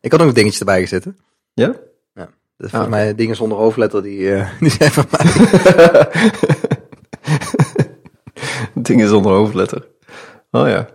Ik had ook nog dingetjes erbij gezet. hè. Ja? Dus volgens mij dingen zonder hoofdletter, die, eh, die zijn van mij. Dingen zonder hoofdletter. Oh ja.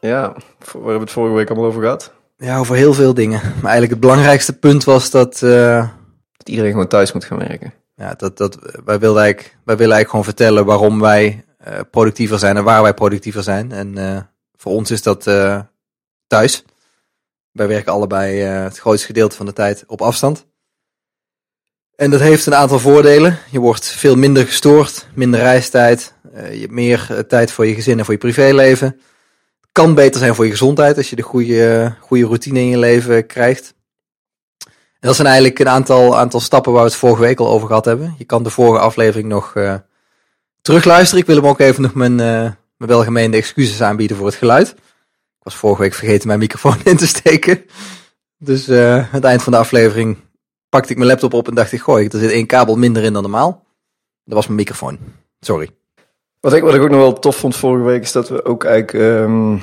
Ja, waar hebben we het vorige week allemaal over gehad? Ja, over heel veel dingen. Maar eigenlijk het belangrijkste punt was dat... eh, Dat iedereen gewoon thuis moet gaan werken. Ja, dat, dat, wij, wilden wij willen eigenlijk gewoon vertellen waarom wij eh, productiever zijn en waar wij productiever zijn. En eh, voor ons is dat eh, thuis. Wij werken allebei het grootste gedeelte van de tijd op afstand. En dat heeft een aantal voordelen. Je wordt veel minder gestoord, minder reistijd. je hebt meer tijd voor je gezin en voor je privéleven. Kan beter zijn voor je gezondheid als je de goede, goede routine in je leven krijgt. Dat zijn eigenlijk een aantal, aantal stappen waar we het vorige week al over gehad hebben. Je kan de vorige aflevering nog eh, terugluisteren. Ik wil hem ook even nog mijn, eh, mijn welgemeende excuses aanbieden voor het geluid. Ik was vorige week vergeten mijn microfoon in te steken. Dus eh, aan het eind van de aflevering pakte ik mijn laptop op en dacht ik, gooi, er zit één kabel minder in dan normaal. Dat was mijn microfoon. Sorry. Wat ik, wat ik ook nog wel tof vond vorige week is dat we ook eigenlijk ehm,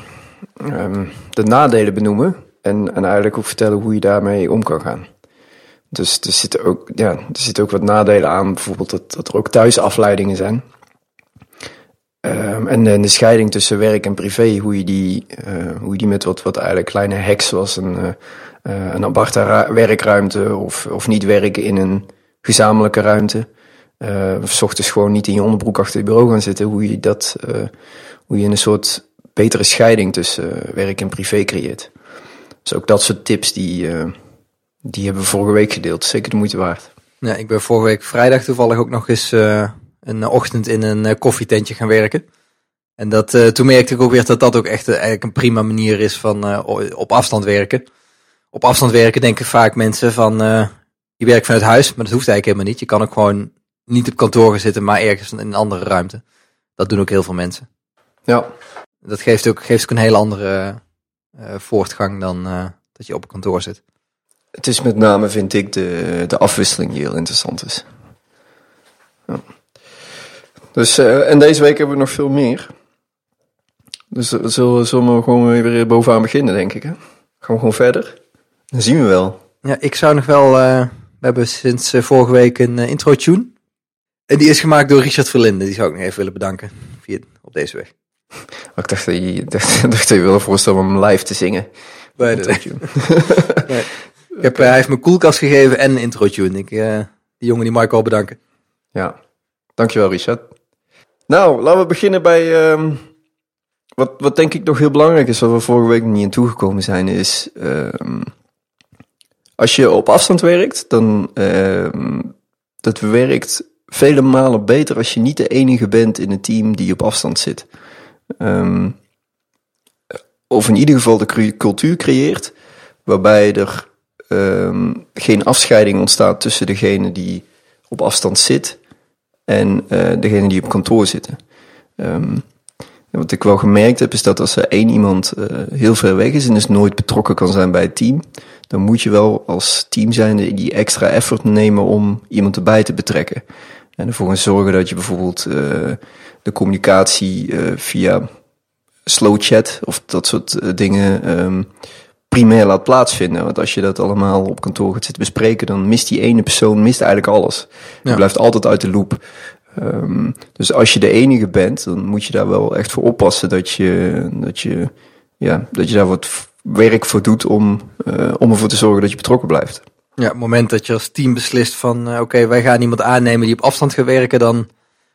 ehm, de nadelen benoemen. En, en eigenlijk ook vertellen hoe je daarmee om kan gaan. Dus er zitten ook, ja, er zitten ook wat nadelen aan. Bijvoorbeeld dat, dat er ook thuisafleidingen zijn. Ehm, en, de scheiding tussen werk en privé, hoe je die, eh, hoe je die met wat, wat eigenlijk kleine hacks zoals een, eh, eh, een aparte werkruimte of, of niet werken in een gezamenlijke ruimte. Eh, of 's ochtends gewoon niet in je onderbroek achter je bureau gaan zitten. Hoe je dat, hoe je een soort betere scheiding tussen werk en privé creëert. Dus ook dat soort tips die, die hebben we vorige week gedeeld. Zeker de moeite waard. Ja, ik ben vorige week vrijdag toevallig ook nog eens eh, een ochtend in een eh, koffietentje gaan werken. En dat, eh, toen merkte ik ook weer dat dat ook echt eigenlijk een prima manier is van op afstand werken. Op afstand werken denken vaak mensen van, je werkt vanuit huis, maar dat hoeft eigenlijk helemaal niet. Je kan ook gewoon niet op kantoor gaan zitten, maar ergens in een andere ruimte. Dat doen ook heel veel mensen. Ja, Dat geeft ook, geeft ook een hele andere voortgang dan dat je op een kantoor zit. Het is met name, vind ik, de, de afwisseling die heel interessant is. Ja. Dus, eh, en deze week hebben we nog veel meer. Dus eh, zullen, zullen we gewoon weer bovenaan beginnen, denk ik. Hè? Gaan we gewoon verder? Dan zien we wel. Ja, ik zou nog wel. eh, we hebben sinds vorige week een eh, intro tune. En die is gemaakt door Richard Verlinde. Die zou ik nog even willen bedanken via, op deze weg. Ik dacht dat je, dacht, dacht dat je wilde voorstellen om hem live te zingen. Nee, nee, nee. Ik heb, eh, hij heeft me koelkast gegeven en een intro tune. Ik, eh, die jongen die wel bedanken. Ja, dankjewel Richard. Nou, laten we beginnen bij ehm, wat, wat denk ik nog heel belangrijk is, wat we vorige week niet aan toegekomen zijn, is ehm, als je op afstand werkt, dan ehm, dat werkt vele malen beter als je niet de enige bent in een team die op afstand zit. Of in ieder geval de cultuur creëert waarbij er ehm, geen afscheiding ontstaat tussen degene die op afstand zit en eh degene die op kantoor zitten. Ehm, wat ik wel gemerkt heb, is dat als er één iemand eh, heel ver weg is en dus nooit betrokken kan zijn bij het team, dan moet je wel als team zijnde die extra effort nemen om iemand erbij te betrekken. En ervoor zorgen dat je bijvoorbeeld eh, de communicatie via slow chat of dat soort dingen ehm, primair laat plaatsvinden. Want als je dat allemaal op kantoor gaat zitten bespreken, dan mist die ene persoon mist eigenlijk alles. Je Ja. blijft altijd uit de loop. Ehm, dus als je de enige bent, dan moet je daar wel echt voor oppassen dat je, dat je, ja, dat je daar wat werk voor doet om, eh, om ervoor te zorgen dat je betrokken blijft. Ja, op het moment dat je als team beslist van... eh, oké, wij gaan iemand aannemen die op afstand gaat werken... dan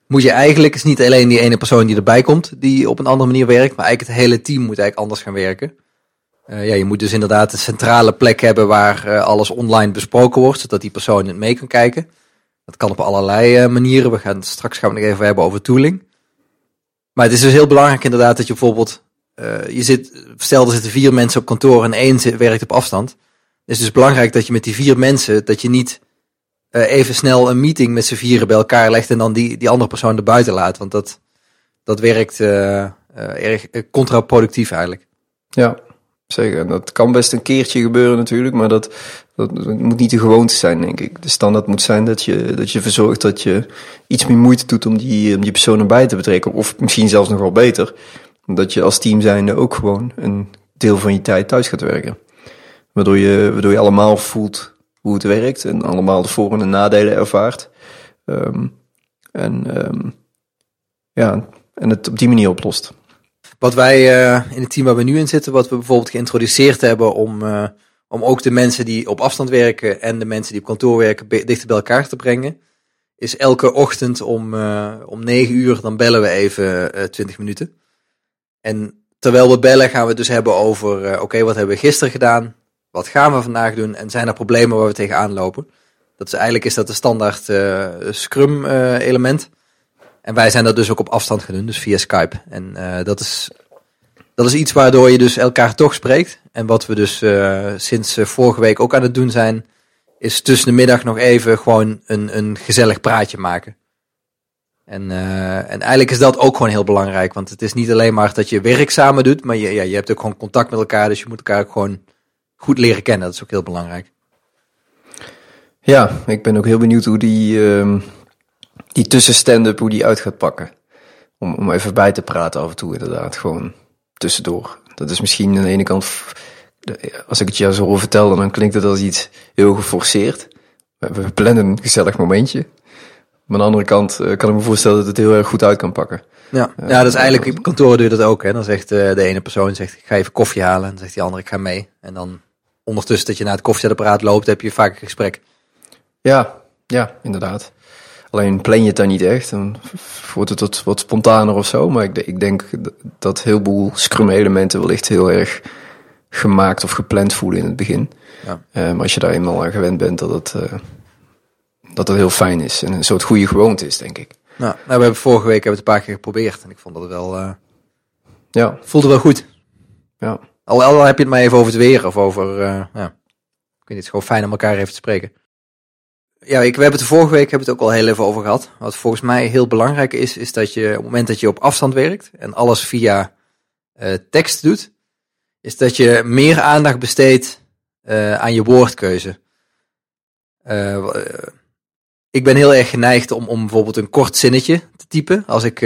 moet je eigenlijk... is niet alleen die ene persoon die erbij komt... die op een andere manier werkt... maar eigenlijk het hele team moet eigenlijk anders gaan werken. Eh, ja, je moet dus inderdaad een centrale plek hebben... waar eh, alles online besproken wordt... zodat die persoon het mee kan kijken. Dat kan op allerlei eh, manieren. We gaan straks gaan we nog even hebben over tooling. Maar het is dus heel belangrijk inderdaad dat je bijvoorbeeld... je zit, stel er zitten vier mensen op kantoor... en één werkt op afstand... Het is dus belangrijk dat je met die vier mensen, dat je niet even snel een meeting met z'n vieren bij elkaar legt en dan die, die andere persoon er buiten laat. Want dat, dat werkt erg contraproductief eigenlijk. Ja, zeker. En dat kan best een keertje gebeuren natuurlijk, maar dat, dat, moet niet de gewoonte zijn, denk ik. De standaard moet zijn dat je, dat je verzorgt dat je iets meer moeite doet om die, om die persoon erbij te betrekken. Of misschien zelfs nog wel beter, dat je als team zijnde ook gewoon een deel van je tijd thuis gaat werken. Waardoor je, waardoor je allemaal voelt hoe het werkt en allemaal de voor- en nadelen ervaart. Um, en um, ja, en het op die manier oplost. Wat wij uh, in het team waar we nu in zitten, wat we bijvoorbeeld geïntroduceerd hebben om, uh, om ook de mensen die op afstand werken en de mensen die op kantoor werken dichter bij elkaar te brengen, is elke ochtend om, uh, om 9 uur, dan bellen we even 20 minuten. En terwijl we bellen gaan we het dus hebben over, oké, wat hebben we gisteren gedaan? Wat gaan we vandaag doen? En zijn er problemen waar we tegenaan lopen? Dat is eigenlijk is dat de standaard Scrum element. En wij zijn dat dus ook op afstand gaan doen, dus via Skype. En uh, dat, is, dat is iets waardoor je dus elkaar toch spreekt. En wat we dus uh, sinds uh, vorige week ook aan het doen zijn, is tussen de middag nog even gewoon een, een gezellig praatje maken. En, en eigenlijk is dat ook gewoon heel belangrijk, want het is niet alleen maar dat je werk samen doet, maar je, ja, je hebt ook gewoon contact met elkaar, dus je moet elkaar ook gewoon goed leren kennen. Dat is ook heel belangrijk. Ja, ik ben ook heel benieuwd hoe die, uh, die tussen stand-up, hoe die uit gaat pakken. Om, om even bij te praten af en toe inderdaad, gewoon tussendoor. Dat is misschien aan de ene kant, als ik het jou zo vertel, dan klinkt het als iets heel geforceerd. We plannen een gezellig momentje. Maar aan de andere kant uh, kan ik me voorstellen dat het heel erg goed uit kan pakken. Ja, uh, ja dat is eigenlijk, op kantoor doe je dat ook. Hè. Dan zegt uh, de ene persoon, zegt, ik ga even koffie halen. En dan zegt die andere, ik ga mee. En dan ondertussen dat je naar het koffiezetapparaat loopt, heb je vaak een gesprek. Ja, ja, inderdaad. Alleen plan je het dan niet echt, dan wordt het wat, wat spontaner of zo. Maar ik, ik denk dat heel veel Scrum-elementen wellicht heel erg gemaakt of gepland voelen in het begin. Ja. Uh, maar als je daar eenmaal aan gewend bent, dat het, uh, dat het heel fijn is. En een soort goede gewoonte is, denk ik. Nou, nou we hebben vorige week hebben het een paar keer geprobeerd. En ik vond dat het wel... Uh, ja. Voelde wel goed. Ja. Al, al heb je het maar even over het weer of over... ja. Ik vind het gewoon fijn om elkaar even te spreken. Ja, ik, we hebben het de vorige week hebben het ook al heel even over gehad. Wat volgens mij heel belangrijk is, is dat je op het moment dat je op afstand werkt en alles via uh, tekst doet, is dat je meer aandacht besteedt uh, aan je woordkeuze. Uh, ik ben heel erg geneigd om, om bijvoorbeeld een kort zinnetje te typen. Als ik,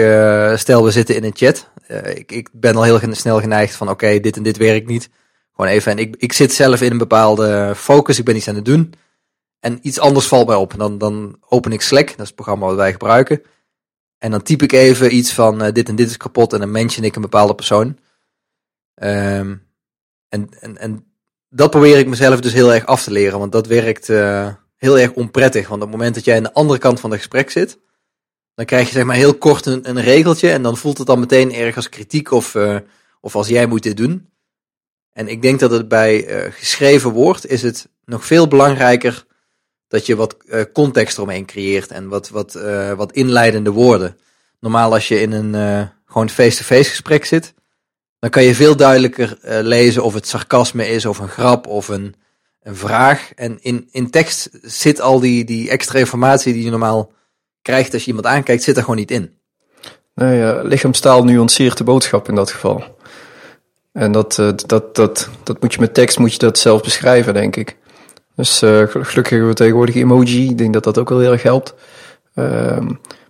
stel we zitten in een chat. ik, ik ben al heel snel geneigd van oké, dit en dit werkt niet. Gewoon even. En ik, ik zit zelf in een bepaalde focus, ik ben iets aan het doen. En iets anders valt mij op. Dan, dan open ik Slack, dat is het programma wat wij gebruiken. En dan typ ik even iets van uh, dit en dit is kapot en dan mention ik een bepaalde persoon. Um, en, en, en dat probeer ik mezelf dus heel erg af te leren, want dat werkt uh, heel erg onprettig. Want op het moment dat jij aan de andere kant van het gesprek zit, dan krijg je zeg maar heel kort een, een regeltje en dan voelt het dan meteen erg als kritiek of, uh, of als jij moet dit doen. En ik denk dat het bij geschreven woord is het nog veel belangrijker dat je wat uh, context eromheen creëert en wat, wat, uh, wat inleidende woorden. Normaal als je in een uh, gewoon face-to-face gesprek zit, dan kan je veel duidelijker lezen of het sarcasme is of een grap of een, een vraag. En in, in tekst zit al die, die extra informatie die je normaal krijgt als je iemand aankijkt, zit er gewoon niet in. Nee, lichaamstaal nuanceert de boodschap in dat geval. En dat, dat, dat, dat moet je met tekst moet je dat zelf beschrijven, denk ik. Dus uh, gelukkig hebben we tegenwoordig emoji. Ik denk dat dat ook wel heel erg helpt. Uh,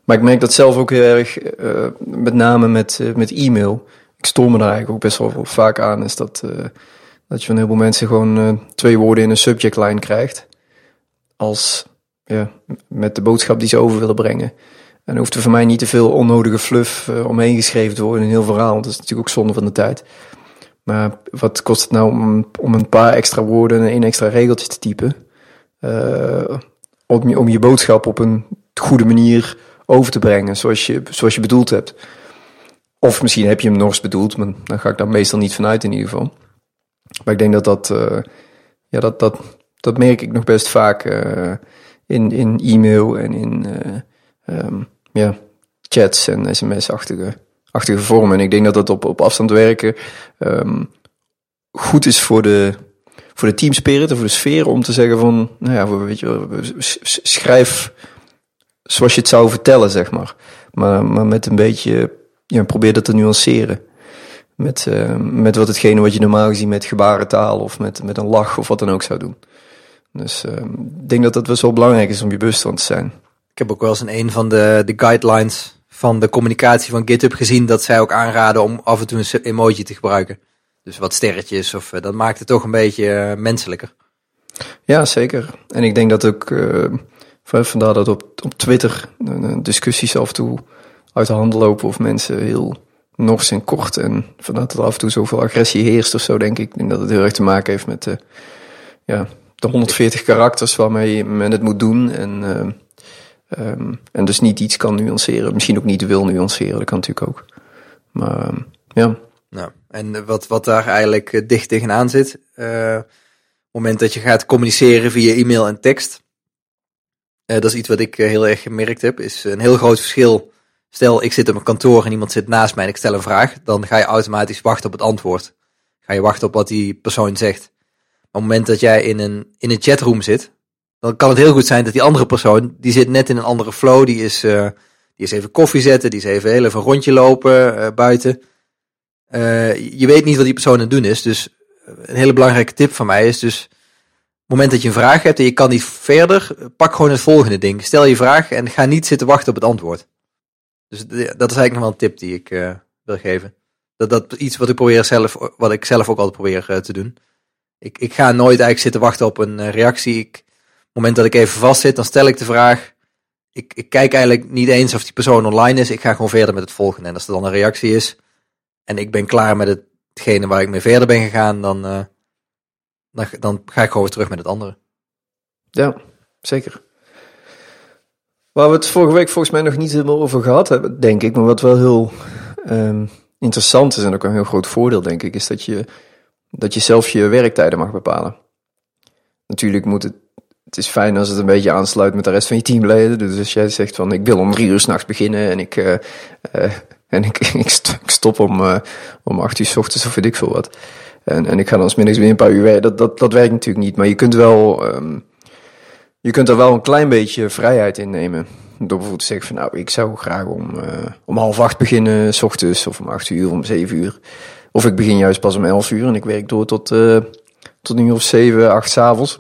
maar ik merk dat zelf ook heel erg, uh, met name met, uh, met e-mail. Ik stoor me daar eigenlijk ook best wel vaak aan. Is dat, dat je van heel veel mensen gewoon twee woorden in een subject line krijgt. Als, ja, met de boodschap die ze over willen brengen. En hoeft er voor mij niet te veel onnodige fluff omheen geschreven te worden in heel verhaal. Want dat is natuurlijk ook zonde van de tijd. Maar wat kost het nou om, om een paar extra woorden en één extra regeltje te typen? Uh, om, je, om je boodschap op een goede manier over te brengen, zoals je, zoals je bedoeld hebt. Of misschien heb je hem nog eens bedoeld, maar daar ga ik daar meestal niet vanuit in ieder geval. Maar ik denk dat dat, uh, ja, dat, dat, dat merk ik nog best vaak uh, in, in e-mail en in um, ja, chats en sms-achtige achtige vorm. En ik denk dat dat op, op afstand werken um, goed is voor de, voor de teamspirit en voor de sfeer om te zeggen van, nou ja, weet je, schrijf zoals je het zou vertellen, zeg maar. Maar, maar met een beetje, ja, probeer dat te nuanceren. met, uh, met wat hetgene wat je normaal gezien met gebarentaal of met, met een lach of wat dan ook zou doen. Dus uh, ik denk dat dat wel belangrijk is om je bewust van te zijn. Ik heb ook wel eens in een van de, de guidelines van de communicatie van GitHub gezien dat zij ook aanraden om af en toe een emoji te gebruiken. Dus wat sterretjes of dat maakt het toch een beetje menselijker. Ja, zeker. En ik denk dat ook vandaar dat op, op Twitter discussies af en toe uit de hand lopen of mensen heel nors en kort. En vanuit dat af en toe zoveel agressie heerst of zo, denk ik. Ik denk dat het heel erg te maken heeft met de, ja, de 140 karakters waarmee men het moet doen. En, um, en dus niet iets kan nuanceren. Misschien ook niet wil nuanceren, dat kan natuurlijk ook. Maar um, ja. Nou, en wat, wat daar eigenlijk eh, dicht tegenaan zit, op het moment dat je gaat communiceren via e-mail en tekst, uh, dat is iets wat ik heel erg gemerkt heb, is een heel groot verschil Stel, ik zit op mijn kantoor en iemand zit naast mij en ik stel een vraag, dan ga je automatisch wachten op het antwoord. Ga je wachten op wat die persoon zegt. Maar op het moment dat jij in een, in een chatroom zit, dan kan het heel goed zijn dat die andere persoon, die zit net in een andere flow, die is, uh, die is even koffie zetten, die is even heel even rondje lopen uh, buiten. Uh, je weet niet wat die persoon aan het doen is, dus een hele belangrijke tip van mij is dus, het moment dat je een vraag hebt en je kan niet verder, pak gewoon het volgende ding. Stel je vraag en ga niet zitten wachten op het antwoord. Dus dat is eigenlijk nog wel een tip die ik wil geven. Dat dat iets wat ik probeer zelf, wat ik zelf ook altijd probeer te doen. Ik, ik ga nooit eigenlijk zitten wachten op een reactie. Ik, moment dat ik even vast zit, dan stel ik de vraag. Ik, ik kijk eigenlijk niet eens of die persoon online is. Ik ga gewoon verder met het volgende. En als er dan een reactie is en ik ben klaar met hetgene waar ik mee verder ben gegaan, dan, dan, dan ga ik gewoon weer terug met het andere. Ja, zeker. Waar we het vorige week volgens mij nog niet helemaal over gehad hebben, denk ik. Maar wat wel heel um, interessant is en ook een heel groot voordeel, denk ik, is dat je, dat je zelf je werktijden mag bepalen. Natuurlijk moet het, het is fijn als het een beetje aansluit met de rest van je teamleden. Dus als jij zegt van ik wil om drie uur s'nachts beginnen en ik, uh, uh, en ik, ik stop om, uh, om acht uur s ochtends of weet ik veel wat. En, en ik ga dan smiddags weer een paar uur werken. Dat, dat, dat werkt natuurlijk niet. Maar je kunt wel um, je kunt er wel een klein beetje vrijheid in nemen. Door bijvoorbeeld te zeggen van nou, ik zou graag om, om half acht beginnen, s ochtends, of om acht uur, om zeven uur. Of ik begin juist pas om elf uur en ik werk door tot, tot een of zeven, acht s'avonds.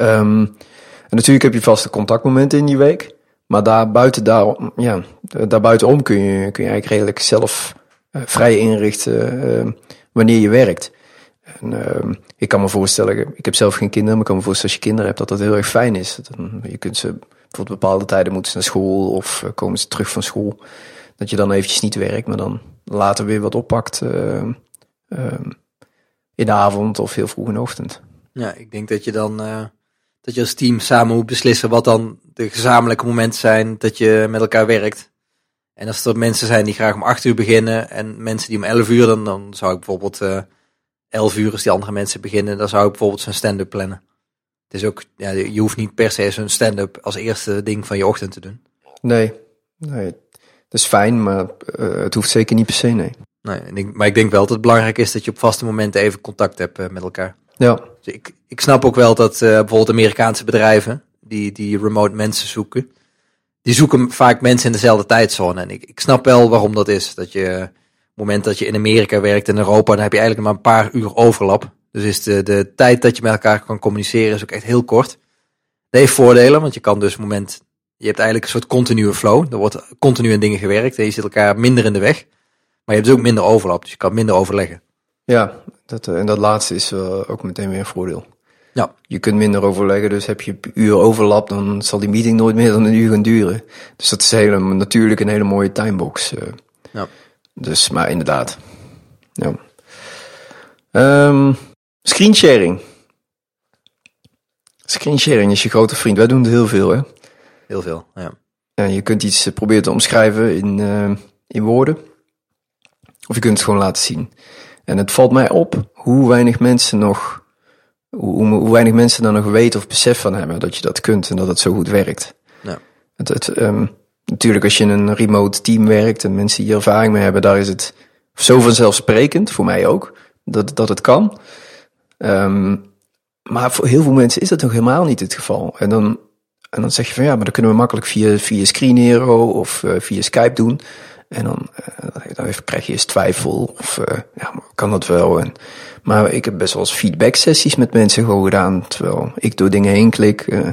En natuurlijk heb je vaste contactmomenten in die week. Maar daar buiten, daar, ja, daar buitenom kun je, kun je eigenlijk redelijk zelf uh, vrij inrichten wanneer je werkt. En, uh, ik kan me voorstellen, ik heb zelf geen kinderen, maar ik kan me voorstellen als je kinderen hebt dat dat heel erg fijn is. Je kunt ze bijvoorbeeld bepaalde tijden moeten ze naar school of uh, komen ze terug van school. Dat je dan eventjes niet werkt, maar dan later weer wat oppakt in de avond of heel vroeg in de ochtend. Ja, ik denk dat je dan uh, dat je als team samen moet beslissen wat dan de gezamenlijke momenten zijn dat je met elkaar werkt. En als er mensen zijn die graag om acht uur beginnen en mensen die om elf uur, dan, dan zou ik bijvoorbeeld 11 uur als die andere mensen beginnen, dan zou ik bijvoorbeeld zo'n stand-up plannen. Het is ook, ja, je hoeft niet per se zo'n stand-up als eerste ding van je ochtend te doen. Nee, nee. Dat is fijn, maar uh, het hoeft zeker niet per se, nee. Nee, maar ik denk wel dat het belangrijk is dat je op vaste momenten even contact hebt uh, met elkaar. Ja. Dus ik, ik snap ook wel dat uh, bijvoorbeeld Amerikaanse bedrijven, die, die remote mensen zoeken, die zoeken vaak mensen in dezelfde tijdzone. En ik, ik snap wel waarom dat is. Dat je moment dat je in Amerika werkt en Europa, dan heb je eigenlijk maar een paar uur overlap. Dus is de, de tijd dat je met elkaar kan communiceren is ook echt heel kort. Dat heeft voordelen, want je kan dus moment, je hebt eigenlijk een soort continue flow. Er wordt continu aan dingen gewerkt en je zit elkaar minder in de weg. Maar je hebt dus ook minder overlap, dus je kan minder overleggen. Ja, dat, en dat laatste is uh, ook meteen weer een voordeel. Ja. Je kunt minder overleggen, dus heb je uur overlap, dan zal die meeting nooit meer dan een uur gaan duren. Dus dat is hele, natuurlijk een hele mooie timebox. Uh. Ja. Dus, maar inderdaad. Ja. Um, screensharing. Screensharing is je grote vriend. Wij doen het heel veel, hè? Heel veel, ja. ja je kunt iets eh, proberen te omschrijven in, uh, in woorden. Of je kunt het gewoon laten zien. En het valt mij op hoe weinig mensen nog, hoe, hoe weinig mensen daar nog weten of besef van hebben dat je dat kunt en dat het zo goed werkt. Ja. Het, het, um, natuurlijk als je in een remote team werkt en mensen hier ervaring mee hebben, daar is het zo vanzelfsprekend, voor mij ook, dat, dat het kan. Um, maar voor heel veel mensen is dat nog helemaal niet het geval. En dan, en dan zeg je van ja, maar dan kunnen we makkelijk via, via Screenero of uh, via Skype doen. En dan, uh, dan krijg je eens twijfel of uh, ja, kan dat wel? En, maar ik heb best wel eens feedback sessies met mensen gewoon gedaan. Terwijl ik door dingen heen klik uh,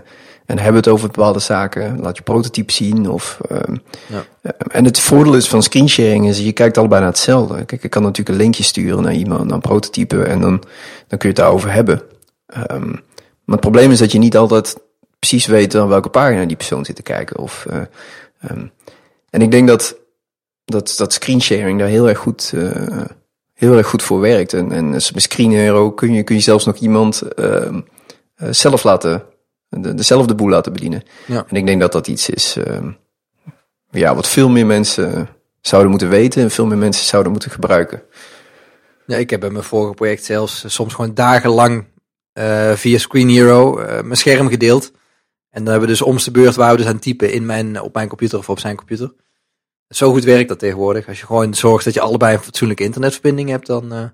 en hebben het over bepaalde zaken. Laat je prototype zien. Of, ja. en het voordeel is van screensharing is je kijkt allebei naar hetzelfde. Kijk, ik kan natuurlijk een linkje sturen naar iemand, naar een prototype. En dan, dan kun je het daarover hebben. Um, maar het probleem is dat je niet altijd precies weet aan welke pagina die persoon zit te kijken. Of, um, en ik denk dat dat, dat screensharing daar heel erg goed, uh, heel erg goed voor werkt. En, en met Screen Hero kun je, kun je zelfs nog iemand uh, zelf laten, de, dezelfde boel laten bedienen. Ja. En ik denk dat dat iets is ehm, ja, wat veel meer mensen zouden moeten weten en veel meer mensen zouden moeten gebruiken. Ja, ik heb bij mijn vorige project zelfs soms gewoon dagenlang via Screen Hero mijn scherm gedeeld. En dan hebben we dus om de beurt waar we dus aan typen in mijn, op mijn computer of op zijn computer. Zo goed werkt dat tegenwoordig. Als je gewoon zorgt dat je allebei een fatsoenlijke internetverbinding hebt, dan... Uh... En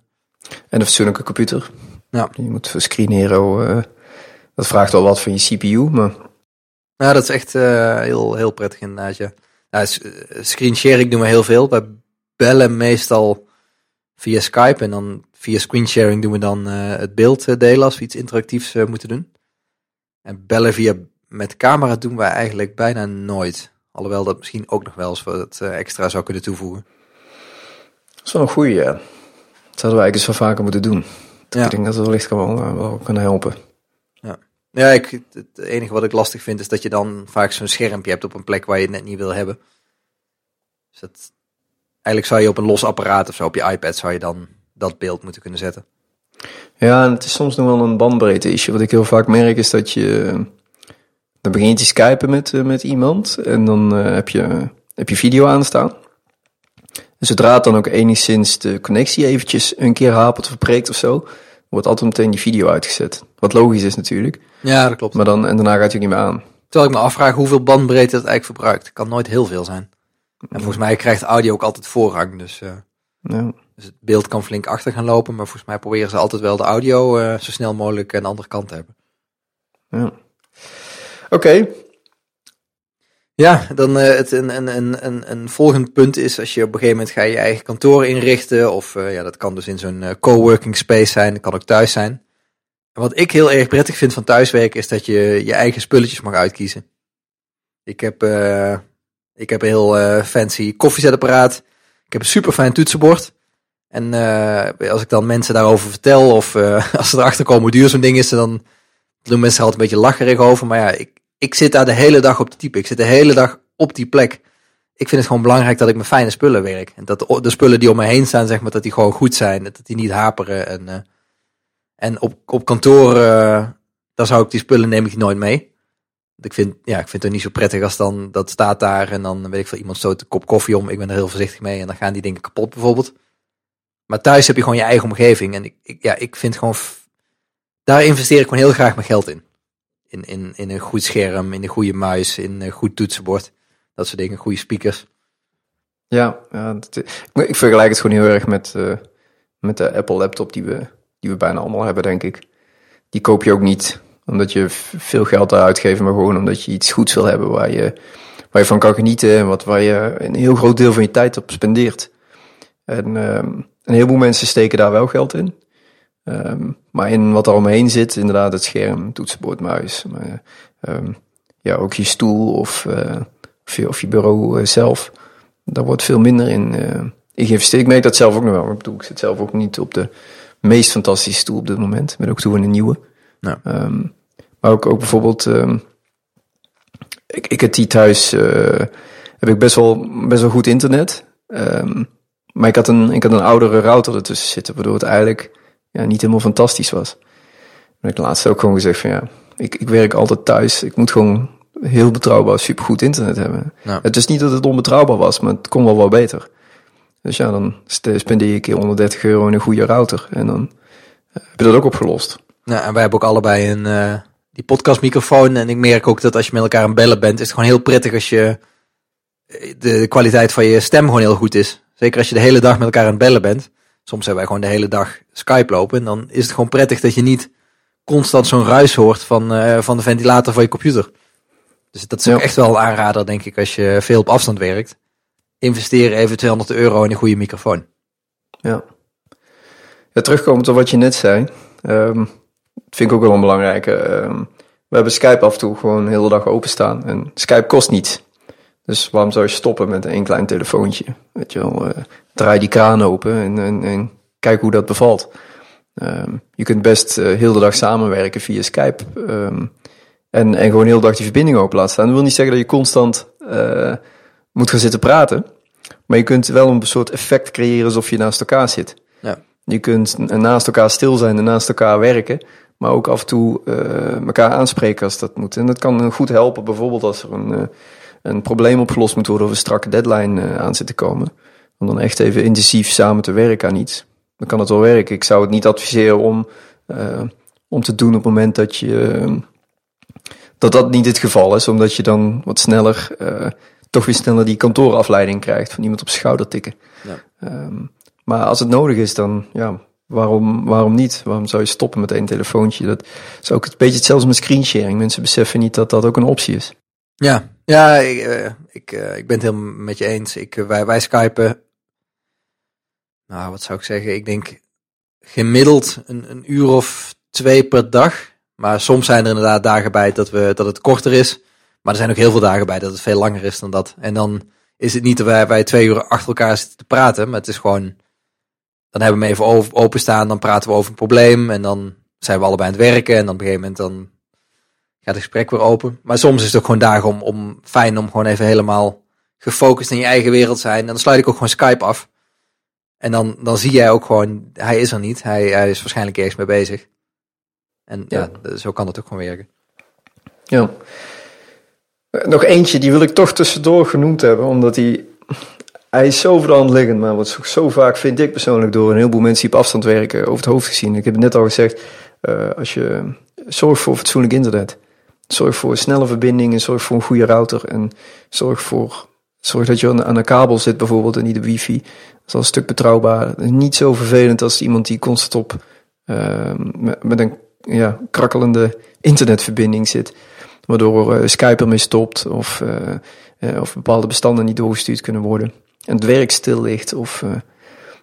een fatsoenlijke computer. Ja. Je moet voor Screen Hero, uh, dat vraagt wel wat van je CPU, maar... Ja, dat is echt uh, heel, heel prettig inderdaad, ja. Nou, screen sharing doen we heel veel. We bellen meestal via Skype en dan via screen sharing doen we dan het beeld delen als we iets interactiefs moeten doen. En bellen via met camera doen wij eigenlijk bijna nooit. Alhoewel dat misschien ook nog wel eens wat eh, extra zou kunnen toevoegen. Dat is wel een goede, ja. Dat zouden wij eigenlijk eens wel vaker moeten doen. Ja. Ik denk dat het wellicht gewoon wel, wel kunnen helpen. Ja, ja ik, het enige wat ik lastig vind is dat je dan vaak zo'n schermpje hebt op een plek waar je het net niet wil hebben. Dus dat, eigenlijk zou je op een los apparaat of zo, op je iPad, zou je dan dat beeld moeten kunnen zetten. Ja, en het is soms nog wel een bandbreedte issue. Wat ik heel vaak merk is dat je dan begin je te skypen met, uh, met iemand en dan uh, heb, je, heb je video aanstaan. En zodra het dan ook enigszins de connectie eventjes een keer hapert of verpreekt of zo, wordt altijd meteen die video uitgezet. Wat logisch is natuurlijk. Ja, dat klopt. Maar dan, en daarna gaat het niet meer aan. Terwijl ik me afvraag hoeveel bandbreedte het eigenlijk verbruikt. Het kan nooit heel veel zijn. En volgens mij krijgt audio ook altijd voorrang. Dus, uh, ja. dus het beeld kan flink achter gaan lopen. Maar volgens mij proberen ze altijd wel de audio uh, zo snel mogelijk aan de andere kant te hebben. Ja. Oké. Ja, dan uh, het, een, een, een, een volgend punt is als je op een gegeven moment ga je, eigen kantoor inrichten. Of uh, ja, dat kan dus in zo'n uh, coworking space zijn. Dat kan ook thuis zijn. En wat ik heel erg prettig vind van thuiswerken is dat je je eigen spulletjes mag uitkiezen. Ik heb, ik heb een heel fancy koffiezetapparaat. Ik heb een super fijn toetsenbord. En als ik dan mensen daarover vertel of als ze erachter komen hoe duur zo'n ding is, dan doen mensen altijd een beetje lacherig over. Maar ja, ik, ik zit daar de hele dag op te typen. Ik zit de hele dag op die plek. Ik vind het gewoon belangrijk dat ik met fijne spullen werk. En dat de, spullen die om me heen staan, zeg maar, dat die gewoon goed zijn. Dat die niet haperen. En, uh, en op, op kantoor, uh, daar zou ik die spullen neem ik nooit mee. Ik vind, ja, ik vind het niet zo prettig als dan dat staat daar en dan weet ik veel, iemand stoot een kop koffie om. Ik ben er heel voorzichtig mee en dan gaan die dingen kapot bijvoorbeeld. Maar thuis heb je gewoon je eigen omgeving. En ik, ik ja, ik vind gewoon, daar investeer ik gewoon heel graag mijn geld in in, in, in een goed scherm, in een goede muis, in een goed toetsenbord. Dat soort dingen, goede speakers. Ja, ik vergelijk het gewoon heel erg met, uh, met de Apple laptop die we, die we bijna allemaal hebben, denk ik. Die koop je ook niet omdat je veel geld eruit geeft, maar gewoon omdat je iets goeds wil hebben waar je, waar je van kan genieten en wat, waar je een heel groot deel van je tijd op spendeert. En um, een heleboel mensen steken daar wel geld in. Um, maar in wat er omheen zit, inderdaad het scherm, toetsenbord, muis. Maar, um, ja, ook je stoel of, uh, of, je, of je bureau uh, zelf. Daar wordt veel minder in, uh, in geïnvesteerd. Ik merk dat zelf ook nog wel. Ik bedoel, ik zit zelf ook niet op de meest fantastische stoel op dit moment. Ik ben ook toe in een nieuwe. Ja. Um, maar ook, ook bijvoorbeeld... ik, ik heb die thuis... heb ik best wel, best wel goed internet. maar ik had, een, ik had een oudere router ertussen zitten, waardoor het eigenlijk ja, niet helemaal fantastisch was. Maar ik laatst ook gewoon gezegd van ja, ik, ik werk altijd thuis. Ik moet gewoon heel betrouwbaar, supergoed internet hebben. Het is niet dat het onbetrouwbaar was, maar het kon wel wat beter. Dus ja, dan spendeer je een keer 130 euro in een goede router. En dan uh, heb je dat ook opgelost. Ja, en wij hebben ook allebei een uh, die podcastmicrofoon. En ik merk ook dat als je met elkaar aan bellen bent, is het gewoon heel prettig als je eh, de kwaliteit van je stem gewoon heel goed is. Zeker als je de hele dag met elkaar aan het bellen bent. Soms hebben wij gewoon de hele dag Skype lopen. En dan is het gewoon prettig dat je niet constant zo'n ruis hoort van, uh, van de ventilator van je computer. Dus dat is ook echt wel een aanrader, denk ik, als je veel op afstand werkt. investeer even 200 euro in een goede microfoon. Ja. ja terugkomend op wat je net zei. Um, vind ik ook wel een belangrijke. Ehm, we hebben Skype af en toe gewoon de hele dag openstaan. En Skype kost niets. Dus waarom zou je stoppen met een klein telefoontje? Weet je wel, uh, draai die kraan open en, en, en kijk hoe dat bevalt. Um, je kunt best uh, heel de dag samenwerken via Skype. Um, en, en gewoon heel de dag die verbinding open laten staan. Dat wil niet zeggen dat je constant uh, moet gaan zitten praten. Maar je kunt wel een soort effect creëren alsof je naast elkaar zit. Ja. Je kunt naast elkaar stil zijn en naast elkaar werken. Maar ook af en toe uh, elkaar aanspreken als dat moet. En dat kan goed helpen, bijvoorbeeld als er een, een probleem opgelost moet worden of een strakke deadline uh, aan zit te komen. Om dan echt even intensief samen te werken aan iets. Dan kan het wel werken. Ik zou het niet adviseren om, om te doen op het moment dat je. dat dat niet het geval is, omdat je dan wat sneller toch weer sneller die kantoorafleiding krijgt van iemand op schouder tikken. Ja. Um, maar als het nodig is, dan ja, waarom, waarom niet? Waarom zou je stoppen met één telefoontje? Dat is ook een beetje hetzelfde met screensharing. Mensen beseffen niet dat dat ook een optie is. Ja, ja ik, ik, uh, ik ben het helemaal met je eens. Ik, uh, wij, wij skypen, nou wat zou ik zeggen, ik denk gemiddeld een, een uur of twee per dag. Maar soms zijn er inderdaad dagen bij dat, we, dat het korter is. Maar er zijn ook heel veel dagen bij dat het veel langer is dan dat. En dan is het niet dat wij, wij twee uur achter elkaar zitten te praten, maar het is gewoon. Dan hebben we hem even openstaan, dan praten we over een probleem en dan zijn we allebei aan het werken en dan op een gegeven moment dan gaat het gesprek weer open. Maar soms is het ook gewoon dagen om, om fijn om gewoon even helemaal gefocust in je eigen wereld zijn. En dan sluit ik ook gewoon Skype af. En dan, dan zie jij ook gewoon, hij is er niet. Hij, hij is waarschijnlijk ergens mee bezig. En ja, ja zo kan dat ook gewoon werken. Ja. Nog eentje, die wil ik toch tussendoor genoemd hebben, omdat hij, hij is zo voor de hand liggend, maar wordt zo vaak, vind ik persoonlijk, door een heleboel mensen die op afstand werken, over het hoofd gezien. Ik heb het net al gezegd, uh, als je zorg voor fatsoenlijk internet, zorg voor snelle verbinding en zorg voor een goede router en zorg voor, zorg dat je aan een kabel zit bijvoorbeeld en niet de wifi. Dat is al een stuk betrouwbaar. Niet zo vervelend als iemand die constant op, uh, met, een ja, krakkelende internetverbinding zit waardoor uh, Skype ermee stopt of, uh, uh, of bepaalde bestanden niet doorgestuurd kunnen worden. En het werk stil ligt. Of,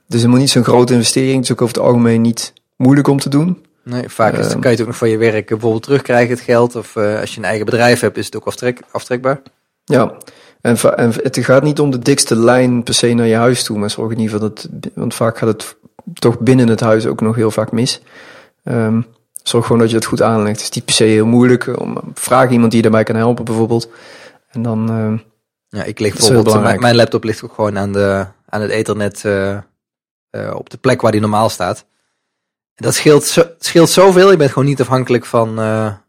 dus helemaal niet zo'n grote investering. Het is ook over het algemeen niet moeilijk om te doen. Nee, vaak is, kan je het ook nog van je werk bijvoorbeeld terugkrijgen, het geld. Of als je een eigen bedrijf hebt, is het ook aftrek, aftrekbaar. Ja, en, en het gaat niet om de dikste lijn per se naar je huis toe. Maar zorg in ieder geval dat, want vaak gaat het toch binnen het huis ook nog heel vaak mis. Um, Zorg gewoon dat je het goed aanlegt. Het is niet per se heel moeilijk. Om, vraag iemand die je daarbij kan helpen bijvoorbeeld. En dan... Uh, ja, ik lig bijvoorbeeld... Mijn, mijn, laptop ligt ook gewoon aan, de, aan het ethernet uh, op de plek waar die normaal staat. Dat scheelt, zo, scheelt zoveel. Je bent gewoon niet afhankelijk van,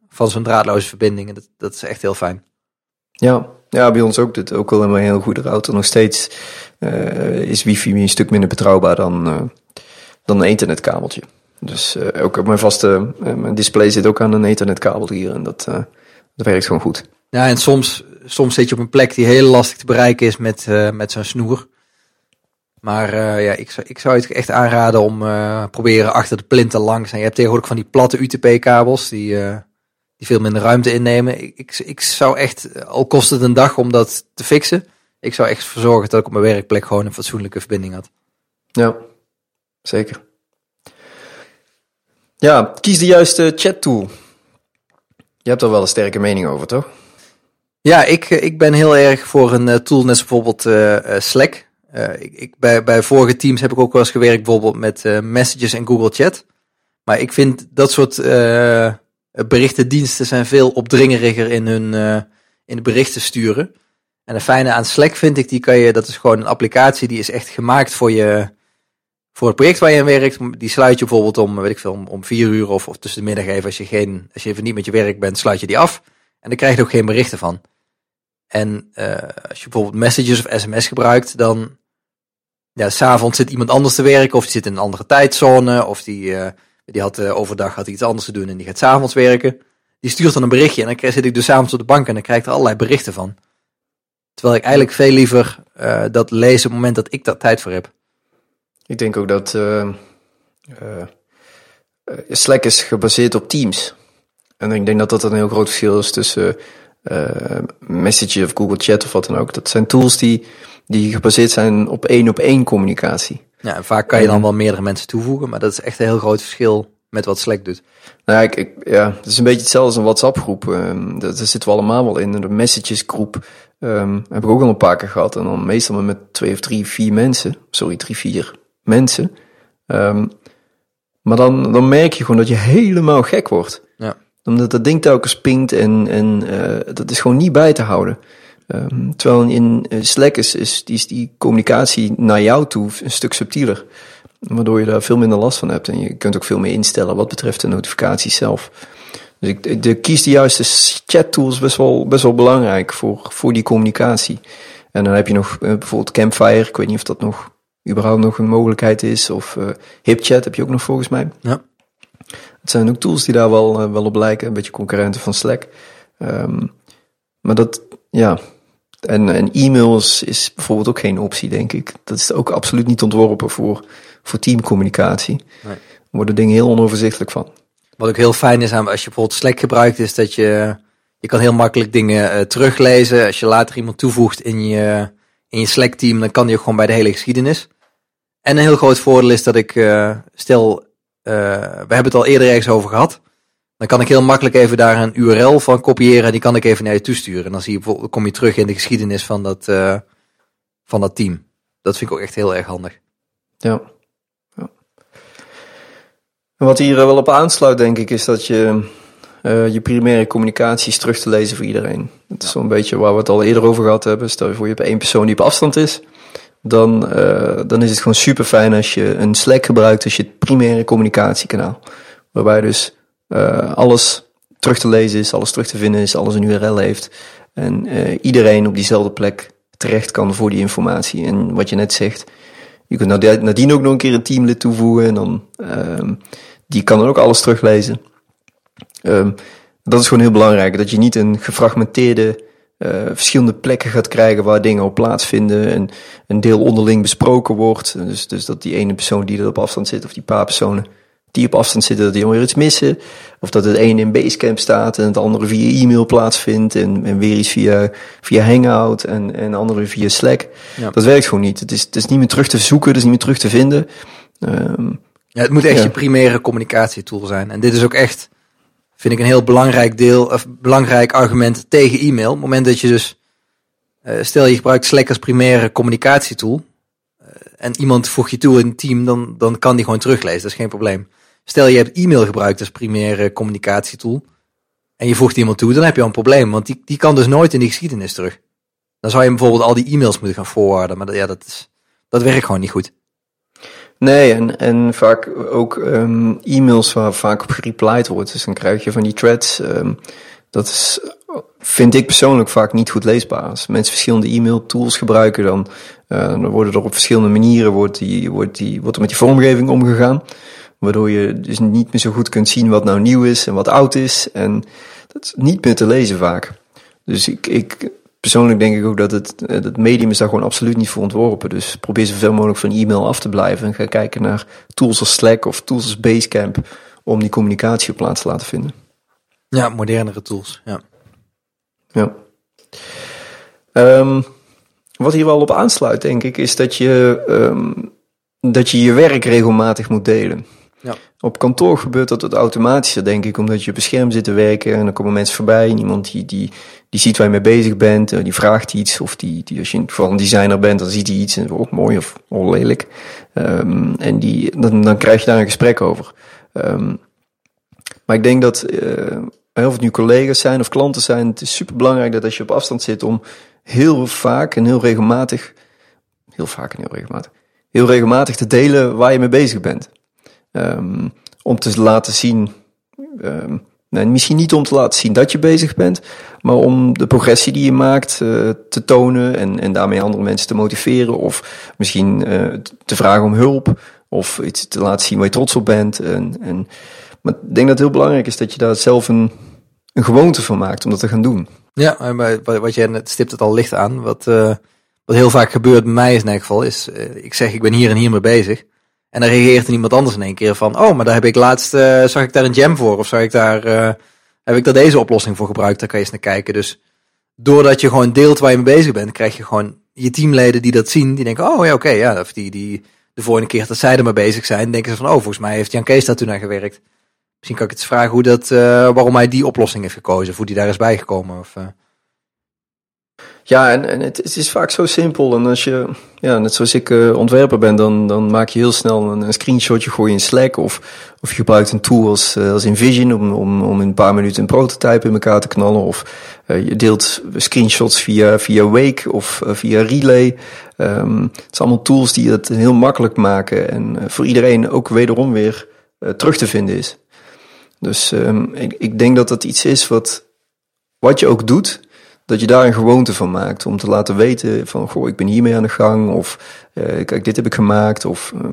van zo'n draadloze verbinding. En dat, dat is echt heel fijn. Ja, ja, bij ons ook. Dit ook wel een heel goede router. Nog steeds is wifi een stuk minder betrouwbaar dan, dan een ethernetkabeltje. Dus uh, ook op mijn vaste uh, mijn display zit ook aan een ethernetkabel hier en dat, uh, dat werkt gewoon goed. Ja, en soms, soms zit je op een plek die heel lastig te bereiken is met, met zo'n snoer. Maar ja, ik zou, ik zou het echt aanraden om proberen achter de plinten langs. En je hebt tegenwoordig van die platte UTP-kabels die, die veel minder ruimte innemen. Ik, ik, ik zou echt, al kost het een dag om dat te fixen, ik zou echt verzorgen dat ik op mijn werkplek gewoon een fatsoenlijke verbinding had. Ja, zeker. Ja, kies de juiste chat tool. Je hebt er wel een sterke mening over, toch? Ja, ik, ik ben heel erg voor een tool net bijvoorbeeld uh, uh, Slack. ik, bij, bij vorige teams heb ik ook wel eens gewerkt bijvoorbeeld met Messages en Google Chat. Maar ik vind dat soort berichtendiensten zijn veel opdringeriger in hun in de berichten sturen. En het fijne aan Slack vind ik, die kan je, dat is gewoon een applicatie die is echt gemaakt voor je, voor het project waar je aan werkt, die sluit je bijvoorbeeld om, weet ik veel, om, om vier uur of, of tussen de middag even. Als je, geen, als je even niet met je werk bent, sluit je die af. En dan krijg je ook geen berichten van. En uh, als je bijvoorbeeld messages of sms gebruikt, dan ja, s'avonds zit iemand anders te werken, of die zit in een andere tijdzone, of die, uh, die had uh, overdag had iets anders te doen en die gaat s'avonds werken. Die stuurt dan een berichtje en dan zit ik dus s'avonds op de bank en dan krijg ik er allerlei berichten van. Terwijl ik eigenlijk veel liever dat lees op het moment dat ik daar tijd voor heb. Ik denk ook dat Slack is gebaseerd op Teams. En ik denk dat dat een heel groot verschil is tussen Message of Google Chat of wat dan ook. Dat zijn tools die, die gebaseerd zijn op één op één communicatie. Ja, en vaak kan je dan wel meerdere mensen toevoegen, maar dat is echt een heel groot verschil met wat Slack doet. Nou ja, ik, ik, ja, het is een beetje hetzelfde als een WhatsApp-groep. Um, daar zitten we allemaal wel in. De messages-groep um, heb ik ook al een paar keer gehad. En dan meestal met twee of drie, vier mensen. Sorry, drie, vier mensen. Um, maar dan, dan merk je gewoon dat je helemaal gek wordt. Ja. Omdat dat ding telkens pinkt en, en uh, dat is gewoon niet bij te houden. Um, terwijl in Slack is, is, die, is die communicatie naar jou toe een stuk subtieler. Waardoor je daar veel minder last van hebt. En je kunt ook veel meer instellen wat betreft de notificaties zelf. Dus ik de, kies de juiste chat tools best wel, best wel belangrijk voor, voor die communicatie. En dan heb je nog uh, bijvoorbeeld Campfire. Ik weet niet of dat nog überhaupt nog een mogelijkheid is. Of uh, HipChat heb je ook nog volgens mij. Ja. Het zijn ook tools die daar wel, uh, wel op lijken. Een beetje concurrenten van Slack. Um, maar dat, ja. En, en e-mails is bijvoorbeeld ook geen optie, denk ik. Dat is ook absoluut niet ontworpen voor, voor teamcommunicatie. Nee. Worden dingen heel onoverzichtelijk van. Wat ook heel fijn is aan als je bijvoorbeeld Slack gebruikt, is dat je, je kan heel makkelijk dingen uh, teruglezen. Als je later iemand toevoegt in je, in je Slack team, dan kan die ook gewoon bij de hele geschiedenis. En een heel groot voordeel is dat ik, uh, stel, uh, we hebben het al eerder ergens over gehad. Dan kan ik heel makkelijk even daar een URL van kopiëren en die kan ik even naar je toesturen. En dan zie je kom je terug in de geschiedenis van dat, uh, van dat team. Dat vind ik ook echt heel erg handig. Ja. ja. En wat hier wel op aansluit, denk ik, is dat je uh, je primaire communicatie is terug te lezen voor iedereen. Dat is zo'n beetje waar we het al eerder over gehad hebben. Stel je voor, je hebt één persoon die op afstand is. Dan, dan is het gewoon super fijn als je een Slack gebruikt als je primaire communicatiekanaal. Waarbij dus uh, alles terug te lezen is, alles terug te vinden is, alles een URL heeft. En uh, iedereen op diezelfde plek terecht kan voor die informatie. En wat je net zegt, je kunt nadien ook nog een keer een teamlid toevoegen. En dan, uh, die kan dan ook alles teruglezen. Um, dat is gewoon heel belangrijk. Dat je niet een gefragmenteerde uh, verschillende plekken gaat krijgen waar dingen op plaatsvinden. En een deel onderling besproken wordt. Dus, dus dat die ene persoon die er op afstand zit, of die paar personen die op afstand zitten, dat die weer iets missen. Of dat het ene in Basecamp staat en het andere via e-mail plaatsvindt. En, en weer iets via, via Hangout en, en andere via Slack. Ja. Dat werkt gewoon niet. Het is, het is niet meer terug te zoeken, het is niet meer terug te vinden. Um, ja, het moet echt Ja. je primaire communicatietool zijn. En dit is ook echt, vind ik, een heel belangrijk deel, of belangrijk argument tegen e-mail. Op het moment dat je dus, uh, stel je gebruikt Slack als primaire communicatietool. Uh, en iemand voegt je toe in een team, dan, dan kan die gewoon teruglezen. Dat is geen probleem. Stel je hebt e-mail gebruikt als primaire communicatietool. En je voegt iemand toe, dan heb je al een probleem. Want die, die kan dus nooit in die geschiedenis terug. Dan zou je bijvoorbeeld al die e-mails moeten gaan forwarden. Maar dat, ja, dat, is, dat werkt gewoon niet goed. Nee, en, en vaak ook um, e-mails waar vaak op gereplied wordt. Dus dan krijg je van die threads. Um, dat is, vind ik persoonlijk vaak niet goed leesbaar. Als mensen verschillende e-mail tools gebruiken, dan, uh, dan worden er op verschillende manieren wordt die, wordt die, wordt er met die vormgeving omgegaan. Waardoor je dus niet meer zo goed kunt zien wat nou nieuw is en wat oud is. En dat is niet meer te lezen vaak. Dus ik, ik persoonlijk denk ik ook dat het, het medium is daar gewoon absoluut niet voor ontworpen. Dus probeer zoveel mogelijk van e-mail af te blijven. En ga kijken naar tools als Slack of tools als Basecamp. Om die communicatie op plaats te laten vinden. Ja, modernere tools. Ja. Ja. Um, wat hier wel op aansluit, denk ik, is dat je, um, dat je je werk regelmatig moet delen. Ja. Op kantoor gebeurt dat het automatischer, denk ik, omdat je op een scherm zit te werken en dan komen mensen voorbij iemand die, die, die ziet waar je mee bezig bent, die vraagt iets, of die, die als je vooral een designer bent, dan ziet hij iets en ook mooi of oh, lelijk. Um, en die, dan, dan krijg je daar een gesprek over. Um, maar ik denk dat, uh, of het nu collega's zijn of klanten zijn, het is super belangrijk dat als je op afstand zit om heel vaak en heel regelmatig, heel vaak en heel regelmatig, heel regelmatig te delen waar je mee bezig bent. Um, om te laten zien, nee, misschien niet om te laten zien dat je bezig bent, maar om de progressie die je maakt uh, te tonen en, en daarmee andere mensen te motiveren of misschien uh, te vragen om hulp of iets te laten zien waar je trots op bent. En, en, maar ik denk dat het heel belangrijk is dat je daar zelf een, een gewoonte van maakt om dat te gaan doen. Ja, wat jij net stipt het al licht aan. Wat, uh, wat heel vaak gebeurt bij mij is in elk geval, is ik zeg ik ben hier en hier mee bezig. En dan reageert er iemand anders in één keer van, oh, maar daar heb ik laatst, uh, zag ik daar een jam voor, of zag ik daar, uh, heb ik daar deze oplossing voor gebruikt, daar kan je eens naar kijken. Dus doordat je gewoon deelt waar je mee bezig bent, krijg je gewoon je teamleden die dat zien, die denken, oh ja, oké, ja, of die, die de vorige keer dat zij er mee bezig zijn, denken ze van, oh, volgens mij heeft Jan Kees daar toen aan gewerkt. Misschien kan ik het eens vragen hoe dat, uh, waarom hij die oplossing heeft gekozen, of hoe die daar is bijgekomen. Of. Ja, en, en het, het, is vaak zo simpel. En als je, ja, net zoals ik uh, ontwerper ben, dan, dan maak je heel snel een, een screenshotje, gooi in Slack. Of, of je gebruikt een tool als, uh, als InVision om, om, om in een paar minuten een prototype in elkaar te knallen. Of uh, je deelt screenshots via, via Wake of via Relay. Um, het zijn allemaal tools die het heel makkelijk maken. En voor iedereen ook wederom weer terug te vinden is. Dus um, ik, ik denk dat dat iets is wat, wat je ook doet dat je daar een gewoonte van maakt. Om te laten weten van, goh, ik ben hiermee aan de gang. Of uh, kijk, dit heb ik gemaakt. Of, uh,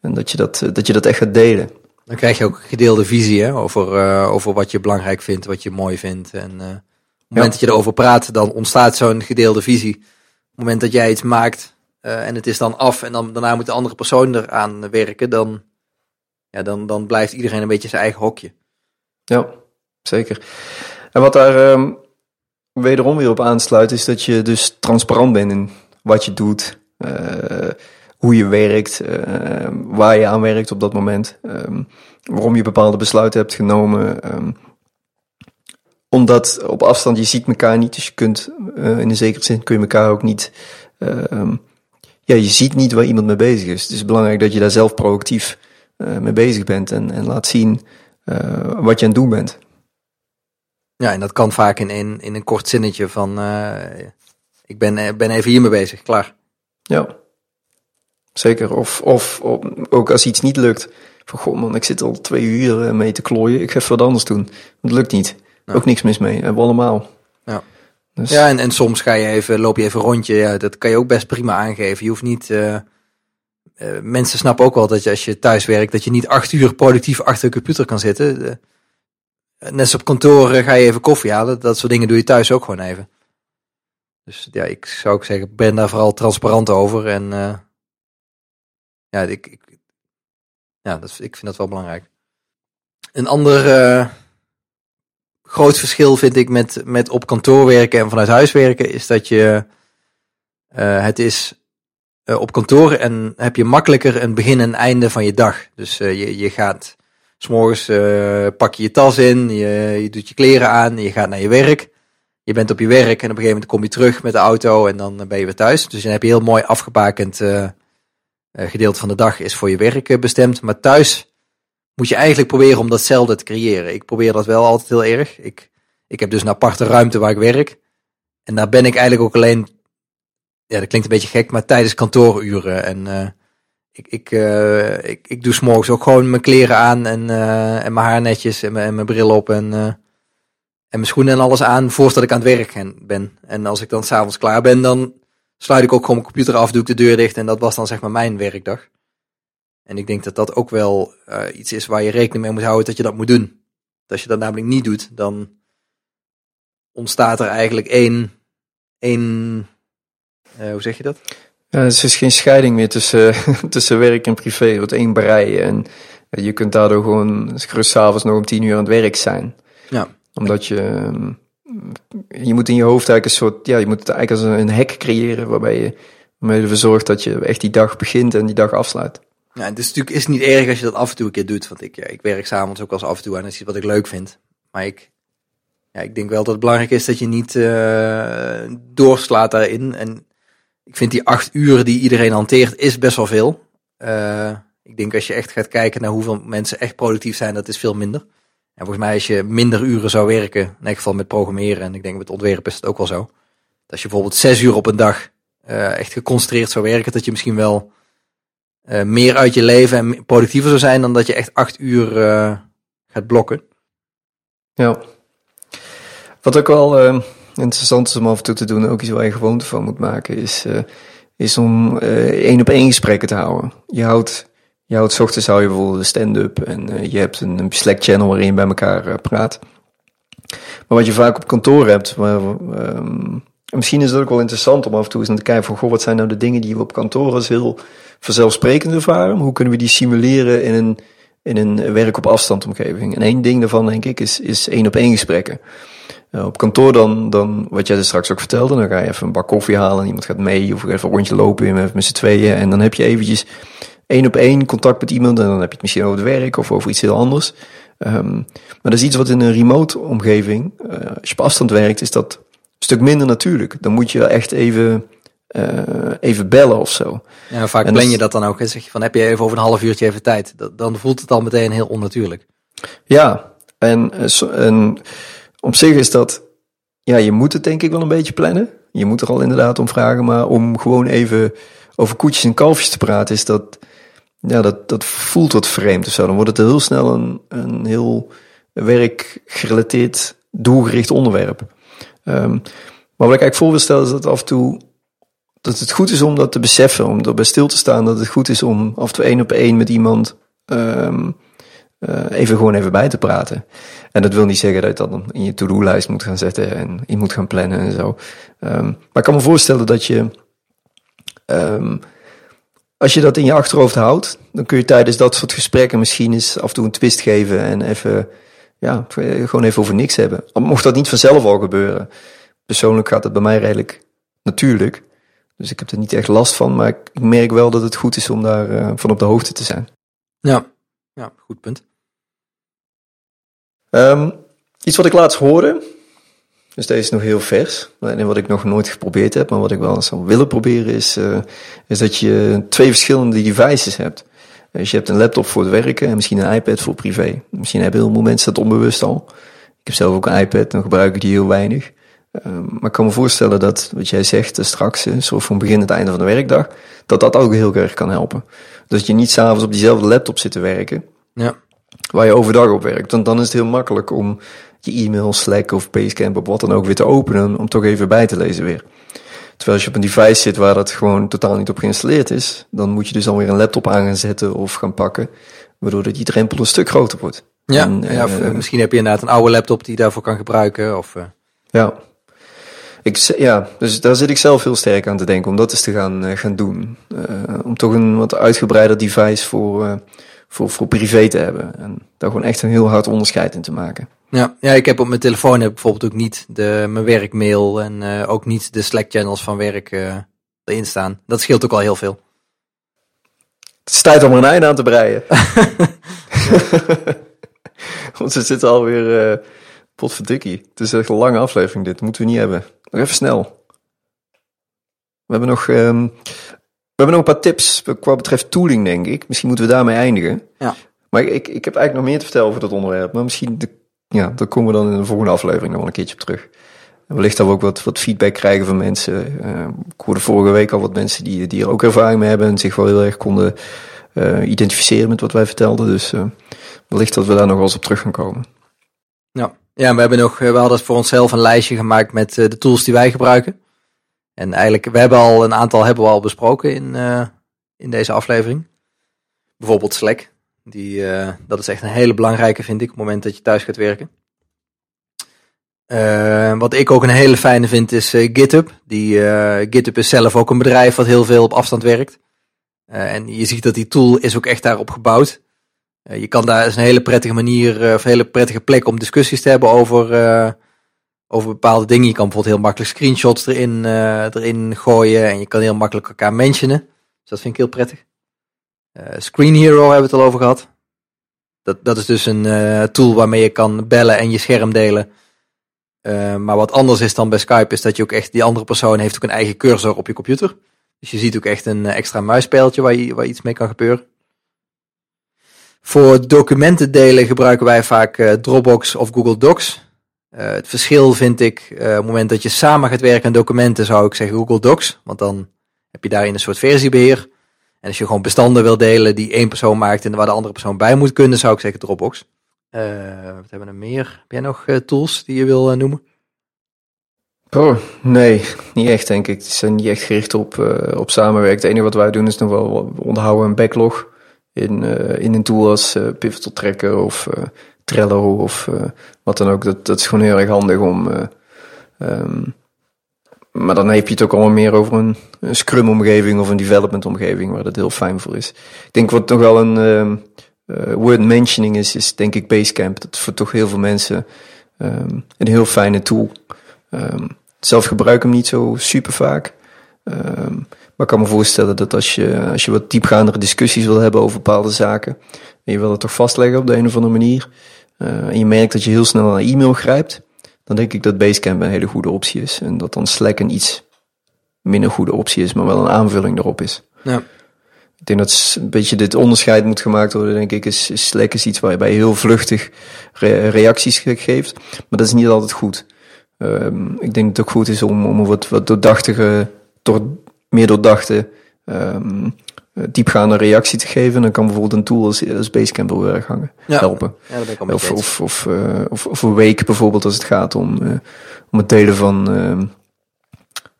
en dat je dat, dat je dat echt gaat delen. Dan krijg je ook een gedeelde visie hè, over, uh, over wat je belangrijk vindt, wat je mooi vindt. En op het moment dat je erover praat, dan ontstaat zo'n gedeelde visie. Op het moment dat jij iets maakt en het is dan af en dan, daarna moet de andere persoon eraan werken, dan, ja, dan, dan blijft iedereen een beetje zijn eigen hokje. Ja, zeker. En wat daar um, wederom weer op aansluit, is dat je dus transparant bent in wat je doet, uh, hoe je werkt, uh, waar je aan werkt op dat moment, um, waarom je bepaalde besluiten hebt genomen. Um, omdat op afstand je ziet elkaar niet, dus je kunt uh, in een zekere zin kun je elkaar ook niet. Um, ja, je ziet niet waar iemand mee bezig is. Het is belangrijk dat je daar zelf proactief mee bezig bent en, en laat zien wat je aan het doen bent. Ja, en dat kan vaak in, in, in een kort zinnetje van uh, ik ben, ben even hiermee bezig, klaar. Ja, zeker. Of, of, of, ook als iets niet lukt, van goh man, ik zit al twee uur mee te klooien, ik ga even wat anders doen. Het lukt niet. Ja. Ook niks mis mee, hebben we allemaal. Ja, dus. ja en, en soms ga je even, loop je even rondje, ja, dat kan je ook best prima aangeven. Je hoeft niet... Uh, uh, mensen snappen ook wel dat je als je thuis werkt, dat je niet acht uur productief achter de computer kan zitten. Net als op kantoor ga je even koffie halen. Dat soort dingen doe je thuis ook gewoon even. Dus ja, ik zou ook zeggen, ben daar vooral transparant over. En uh, ja, ik, ik, ja dat, ik vind dat wel belangrijk. Een ander groot verschil vind ik met, met op kantoor werken en vanuit huis werken, is dat je, het is op kantoor en heb je makkelijker een begin en einde van je dag. Dus je, je gaat S'morgens uh, pak je je tas in, je, doet je kleren aan, je gaat naar je werk. Je bent op je werk en op een gegeven moment kom je terug met de auto en dan ben je weer thuis. Dus dan heb je heel mooi afgebakend uh, gedeelte van de dag is voor je werk bestemd. Maar thuis moet je eigenlijk proberen om datzelfde te creëren. Ik probeer dat wel altijd heel erg. Ik, ik heb dus een aparte ruimte waar ik werk. En daar ben ik eigenlijk ook alleen, ja dat klinkt een beetje gek, maar tijdens kantooruren. En ik, ik, uh, ik, ik doe s'morgens ook gewoon mijn kleren aan en, uh, en mijn haar netjes en mijn, mijn bril op en, uh, en mijn schoenen en alles aan voordat ik aan het werk ben. En als ik dan s'avonds klaar ben, dan sluit ik ook gewoon mijn computer af, doe ik de deur dicht en dat was dan zeg maar mijn werkdag. En ik denk dat dat ook wel iets is waar je rekening mee moet houden dat je dat moet doen. als je dat namelijk niet doet, dan ontstaat er eigenlijk één, één hoe zeg je dat? Ja, er is dus geen scheiding meer tussen, tussen werk en privé. Het wordt één brei. En je kunt daardoor gewoon gerust s'avonds nog om tien uur aan het werk zijn. Ja. Omdat je... Ehm, je moet in je hoofd eigenlijk een soort... Ja, je moet het eigenlijk als een hek creëren waarbij je, waarmee je ervoor zorgt dat je echt die dag begint en die dag afsluit. Ja, het is natuurlijk is niet erg als je dat af en toe een keer doet. Want ik, ja, ik werk s'avonds ook als af en toe aan. Dat is iets wat ik leuk vind. Maar ik, ja, ik denk wel dat het belangrijk is dat je niet uh, doorslaat daarin. En ik vind die acht uren die iedereen hanteert, is best wel veel. Uh, ik denk als je echt gaat kijken naar hoeveel mensen echt productief zijn, dat is veel minder. En volgens mij als je minder uren zou werken, in ieder geval met programmeren, en ik denk met ontwerpen is het ook wel zo. Dat als je bijvoorbeeld zes uur op een dag uh, echt geconcentreerd zou werken, dat je misschien wel uh, meer uit je leven en productiever zou zijn dan dat je echt acht uur gaat blokken. Ja. Wat ook wel interessant is om af en toe te doen, ook iets waar je gewoonte van moet maken, is, uh, is om uh, één op één gesprekken te houden. Je houdt, je houdt, ochtends hou je bijvoorbeeld een stand-up en uh, je hebt een, een Slack-channel waarin je bij elkaar praat. Maar wat je vaak op kantoor hebt, waar, um, misschien is het ook wel interessant om af en toe eens naar te kijken van, goh, wat zijn nou de dingen die we op kantoor als heel vanzelfsprekend ervaren? Hoe kunnen we die simuleren in een, in een werk op afstand omgeving? En één ding daarvan, denk ik, is, is één op één gesprekken. Uh, op kantoor dan, dan, wat jij er straks ook vertelde, dan ga je even een bak koffie halen. Iemand gaat mee of even een rondje lopen met, met z'n tweeën. En dan heb je eventjes één op één contact met iemand. En dan heb je het misschien over het werk of over iets heel anders. Um, maar dat is iets wat in een remote omgeving, uh, als je op afstand werkt, is dat een stuk minder natuurlijk. Dan moet je echt even, uh, even bellen of zo. Ja, vaak en plan je dat dan ook. En zeg je van, heb je even over een half uurtje even tijd? Dan voelt het al meteen heel onnatuurlijk. Ja, en, en op zich is dat, ja, je moet het denk ik wel een beetje plannen. Je moet er al inderdaad om vragen, maar om gewoon even over koetjes en kalfjes te praten, is dat, ja, dat, dat voelt wat vreemd of zo. Dan wordt het heel snel een, een heel werkgerelateerd, doelgericht onderwerp. Um, maar wat ik eigenlijk voor wil stellen is dat af en toe dat het goed is om dat te beseffen, om erbij stil te staan, dat het goed is om af en toe één op één met iemand um, uh, even gewoon even bij te praten. En dat wil niet zeggen dat je dat dan in je to-do-lijst moet gaan zetten en in moet gaan plannen en zo. Um, maar ik kan me voorstellen dat je, um, als je dat in je achterhoofd houdt, dan kun je tijdens dat soort gesprekken misschien eens af en toe een twist geven en even, ja, gewoon even over niks hebben. Mocht dat niet vanzelf al gebeuren. Persoonlijk gaat het bij mij redelijk natuurlijk. Dus ik heb er niet echt last van, maar ik merk wel dat het goed is om daar uh, van op de hoogte te zijn. Ja, ja goed punt. Um, iets wat ik laatst hoorde, dus deze is nog heel vers, en wat ik nog nooit geprobeerd heb, maar wat ik wel zou willen proberen, is, uh, is dat je twee verschillende devices hebt. Dus je hebt een laptop voor het werken en misschien een iPad voor privé. Misschien hebben heel veel mensen dat onbewust al. Ik heb zelf ook een iPad, dan gebruik ik die heel weinig. Um, maar ik kan me voorstellen dat, wat jij zegt uh, straks, uh, zo van begin het einde van de werkdag, dat dat ook heel erg kan helpen. Dat je niet s'avonds op diezelfde laptop zit te werken. Ja waar je overdag op werkt. Dan, dan is het heel makkelijk om je e-mail, Slack of Basecamp of wat dan ook weer te openen om toch even bij te lezen weer. Terwijl als je op een device zit waar dat gewoon totaal niet op geïnstalleerd is, dan moet je dus alweer een laptop aan gaan zetten of gaan pakken, waardoor dat die drempel een stuk groter wordt. Ja, en, ja uh, misschien heb je inderdaad een oude laptop die je daarvoor kan gebruiken. Of, uh... Ja. Ik, ja, dus daar zit ik zelf heel sterk aan te denken om dat eens te gaan, uh, gaan doen. om toch een wat uitgebreider device voor voor, voor privé te hebben. En daar gewoon echt een heel hard onderscheid in te maken. Ja, ja ik heb op mijn telefoon heb bijvoorbeeld ook niet de, mijn werkmail en uh, ook niet de Slack channels van werk uh, erin staan. Dat scheelt ook al heel veel. Het is tijd om er een einde aan te breien. Want ze zitten alweer uh, potverdikkie. Het is echt een lange aflevering dit. Moeten we niet hebben. Nog even snel. We hebben nog um, we hebben nog een paar tips qua betreft tooling, denk ik. Misschien moeten we daarmee eindigen. Ja. Maar ik, ik heb eigenlijk nog meer te vertellen over dat onderwerp. Maar misschien, de, ja, daar komen we dan in de volgende aflevering nog wel een keertje op terug. En wellicht dat we ook wat, wat feedback krijgen van mensen. Uh, ik hoorde vorige week al wat mensen die, die er ook ervaring mee hebben en zich wel heel erg konden uh, identificeren met wat wij vertelden. Dus uh, wellicht dat we daar nog wel eens op terug gaan komen. Ja, ja we, hebben nog, we hadden voor onszelf een lijstje gemaakt met de tools die wij gebruiken. En eigenlijk, we hebben al een aantal hebben we al besproken in, uh, in deze aflevering. Bijvoorbeeld Slack. Die, uh, dat is echt een hele belangrijke, vind ik, op het moment dat je thuis gaat werken. Uh, wat ik ook een hele fijne vind is GitHub. Die, GitHub is zelf ook een bedrijf wat heel veel op afstand werkt. en je ziet dat die tool is ook echt daarop gebouwd. je kan daar is een hele prettige manier, of een hele prettige plek om discussies te hebben over over bepaalde dingen. Je kan bijvoorbeeld heel makkelijk screenshots erin, uh, erin gooien en je kan heel makkelijk elkaar mentionen. Dus dat vind ik heel prettig. Uh, Screen Hero hebben we het al over gehad. Dat, dat is dus een uh, tool waarmee je kan bellen en je scherm delen. maar wat anders is dan bij Skype is dat je ook echt, die andere persoon heeft ook een eigen cursor op je computer. Dus je ziet ook echt een extra muisspeeltje waar, je, waar iets mee kan gebeuren. Voor documenten delen gebruiken wij vaak Dropbox of Google Docs. Uh, het verschil vind ik, uh, op het moment dat je samen gaat werken aan documenten, zou ik zeggen Google Docs. Want dan heb je daarin een soort versiebeheer. En als je gewoon bestanden wil delen die één persoon maakt en waar de andere persoon bij moet kunnen, zou ik zeggen Dropbox. Uh, wat hebben we er meer? Heb jij nog tools die je wil noemen? Oh, nee, niet echt denk ik. Het zijn niet echt gericht op, op samenwerken. Het enige wat wij doen is nog wel onderhouden een backlog in, in een tool als Pivotal Tracker of Trello of uh, wat dan ook. Dat, is gewoon heel erg handig om. Uh, um, maar dan heb je het ook allemaal meer over een, Scrum-omgeving of een development-omgeving, waar dat heel fijn voor is. Ik denk wat nog wel een uh, word mentioning is, is denk ik Basecamp. Dat voor toch heel veel mensen Ehm, een heel fijne tool. Ehm, zelf gebruik ik hem niet zo super vaak. Ehm, maar ik kan me voorstellen dat als je, als je wat diepgaandere discussies wil hebben over bepaalde zaken. En je wil het toch vastleggen op de een of andere manier. eh, en je merkt dat je heel snel naar e-mail grijpt. Dan denk ik dat Basecamp een hele goede optie is. En dat dan Slack een iets minder goede optie is, maar wel een aanvulling erop is. Ja. Ik denk dat een beetje dit onderscheid moet gemaakt worden, denk ik. Is, is Slack is iets waarbij je heel vluchtig re- reacties ge- geeft. Maar dat is niet altijd goed. Ehm, ik denk dat het ook goed is om, om een wat, wat doordachtige, door, meer doordachte, eh, diepgaande reactie te geven. Dan kan bijvoorbeeld een tool als, als Basecamp heel erg hangen, Ja. helpen. Ja, dat ben ik al Of, of, of, eh, of, of een week bijvoorbeeld als het gaat om, eh, om het delen van, ehm,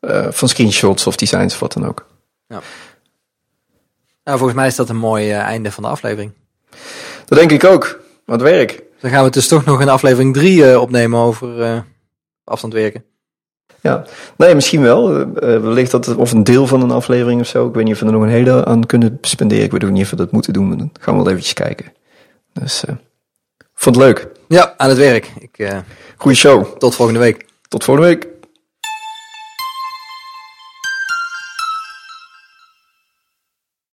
eh, van screenshots of designs of wat dan ook. Nou, volgens mij is dat een mooi einde van de aflevering. Dat denk ik ook. Wat werk. Dan gaan we dus toch nog een aflevering 3 opnemen over afstand werken. Ja, nee, misschien wel. Eh, wellicht dat het, of een deel van een aflevering of zo. Ik weet niet of we er nog een hele aan kunnen spenderen. Ik weet ook niet of we dat moeten doen, maar dan gaan we wel eventjes kijken. Dus, eh vond het leuk. Ja, aan het werk. Ik, Goeie show. tot volgende week. Tot volgende week.